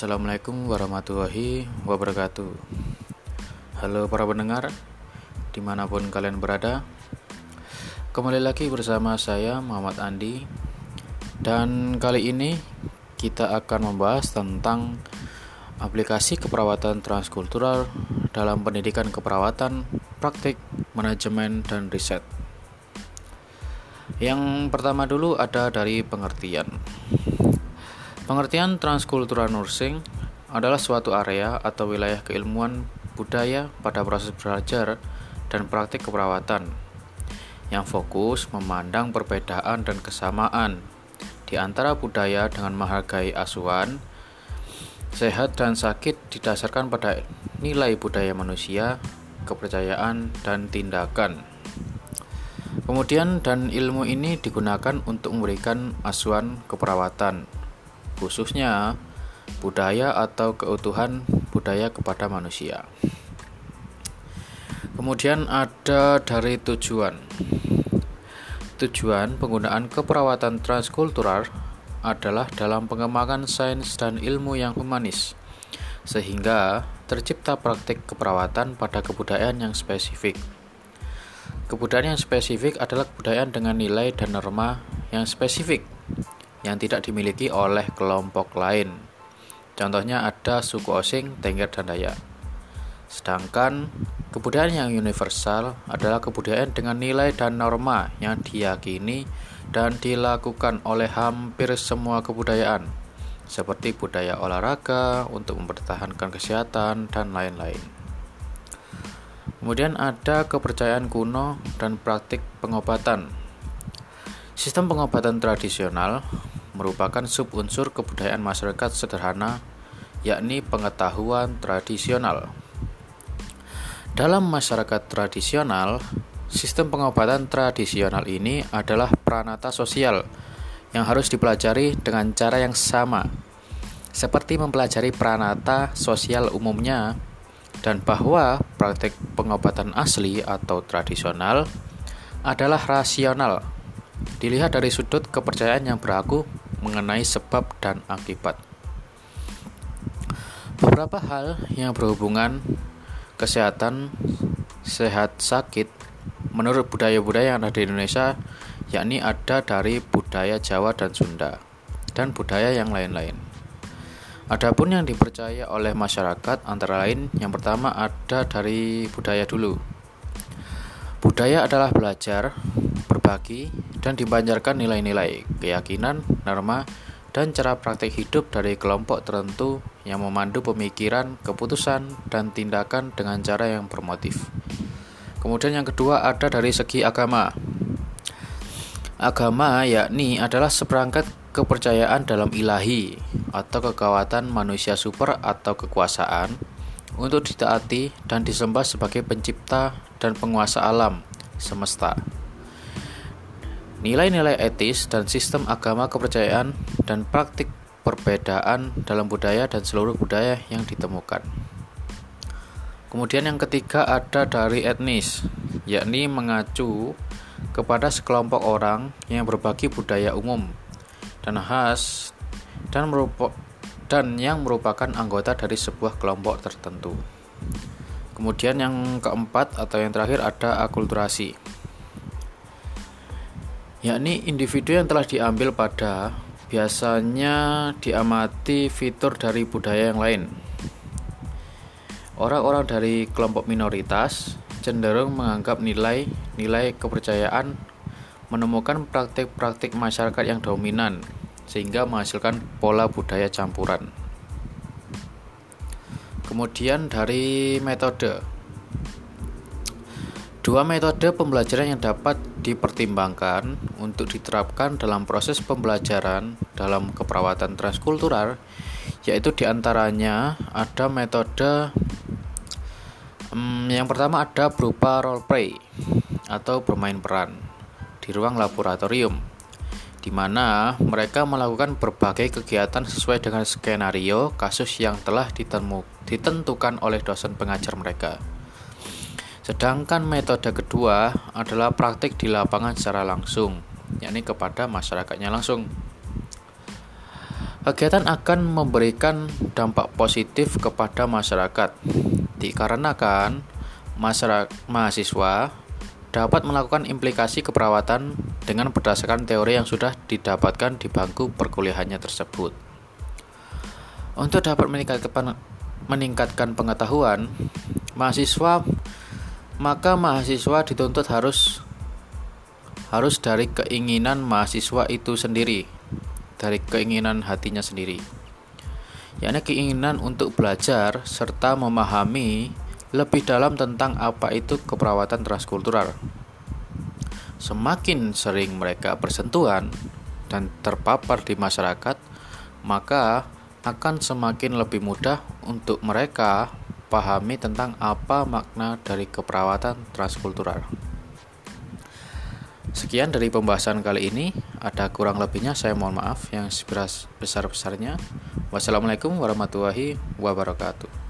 Assalamualaikum warahmatullahi wabarakatuh. Halo para pendengar Di mana pun kalian berada Kembali lagi bersama saya Muhammad Andi. Dan kali ini kita akan membahas tentang Aplikasi keperawatan transkultural dalam pendidikan keperawatan, praktik, manajemen, dan riset. Yang pertama dulu ada dari pengertian Pengertian transkultural nursing adalah suatu area atau wilayah keilmuan budaya pada proses belajar dan praktik keperawatan yang fokus memandang perbedaan dan kesamaan di antara budaya dengan menghargai asuhan, sehat dan sakit didasarkan pada nilai budaya manusia, kepercayaan, dan tindakan. Kemudian dan ilmu ini digunakan untuk memberikan asuhan keperawatan khususnya budaya atau keutuhan budaya kepada manusia. Kemudian ada dari tujuan. Tujuan penggunaan keperawatan transkultural adalah dalam pengembangan sains dan ilmu yang humanis, sehingga tercipta praktik keperawatan pada kebudayaan yang spesifik. Kebudayaan yang spesifik adalah kebudayaan dengan nilai dan norma yang spesifik yang tidak dimiliki oleh kelompok lain. Contohnya ada suku Osing, Tengger, dan Dayak. Sedangkan kebudayaan yang universal adalah kebudayaan dengan nilai dan norma yang diyakini dan dilakukan oleh hampir semua kebudayaan, seperti budaya olahraga untuk mempertahankan kesehatan dan lain-lain. Kemudian ada kepercayaan kuno dan praktik pengobatan. Sistem pengobatan tradisional merupakan subunsur kebudayaan masyarakat sederhana, yakni pengetahuan tradisional. Dalam masyarakat tradisional, sistem pengobatan tradisional ini adalah pranata sosial yang harus dipelajari dengan cara yang sama, seperti mempelajari pranata sosial umumnya, dan bahwa praktik pengobatan asli atau tradisional adalah rasional. Dilihat dari sudut kepercayaan yang berlaku mengenai sebab dan akibat. Beberapa hal yang berhubungan kesehatan, sehat, sakit menurut budaya-budaya yang ada di Indonesia yakni ada dari budaya Jawa dan Sunda dan budaya yang lain-lain. Adapun yang dipercaya oleh masyarakat antara lain yang pertama ada dari budaya dulu. Budaya adalah belajar, berbagi, dan dibanjarkan nilai-nilai, keyakinan, norma, dan cara praktik hidup dari kelompok tertentu yang memandu pemikiran, keputusan, dan tindakan dengan cara yang bermotif. Kemudian yang kedua ada dari segi agama. Agama yakni adalah seperangkat kepercayaan dalam ilahi atau kekuatan manusia super atau kekuasaan untuk ditaati dan disembah sebagai pencipta dan penguasa alam semesta. Nilai-nilai etis dan sistem agama kepercayaan dan praktik perbedaan dalam budaya dan seluruh budaya yang ditemukan. Kemudian yang ketiga ada dari etnis, yakni mengacu kepada sekelompok orang yang berbagi budaya umum dan khas dan merupakan dan yang merupakan anggota dari sebuah kelompok tertentu. Kemudian yang keempat atau yang terakhir ada akulturasi yakni individu yang telah diambil pada biasanya diamati fitur dari budaya yang lain. Orang-orang dari kelompok minoritas cenderung menganggap nilai-nilai kepercayaan menemukan praktik-praktik masyarakat yang dominan sehingga menghasilkan pola budaya campuran. Kemudian dari metode Dua metode pembelajaran yang dapat dipertimbangkan untuk diterapkan dalam proses pembelajaran dalam keperawatan transkultural yaitu di antaranya ada metode hmm, yang pertama ada berupa role play atau bermain peran di ruang laboratorium di mana mereka melakukan berbagai kegiatan sesuai dengan skenario kasus yang telah ditemu, ditentukan oleh dosen pengajar mereka. Sedangkan metode kedua adalah praktik di lapangan secara langsung, yakni kepada masyarakatnya langsung. Kegiatan akan memberikan dampak positif kepada masyarakat dikarenakan masyarakat mahasiswa dapat melakukan implikasi keperawatan dengan berdasarkan teori yang sudah didapatkan di bangku perkuliahannya tersebut. Untuk dapat meningkatkan, pengetahuan mahasiswa, maka mahasiswa dituntut harus harus dari keinginan mahasiswa itu sendiri dari keinginan hatinya sendiri yakni keinginan untuk belajar serta memahami lebih dalam tentang apa itu keperawatan transkultural. Semakin sering mereka bersentuhan dan terpapar di masyarakat, maka akan semakin lebih mudah untuk mereka pahami tentang apa makna dari keperawatan transkultural. Sekian dari pembahasan kali ini. Ada kurang lebihnya saya mohon maaf yang besar-besarnya. Wassalamualaikum warahmatullahi wabarakatuh.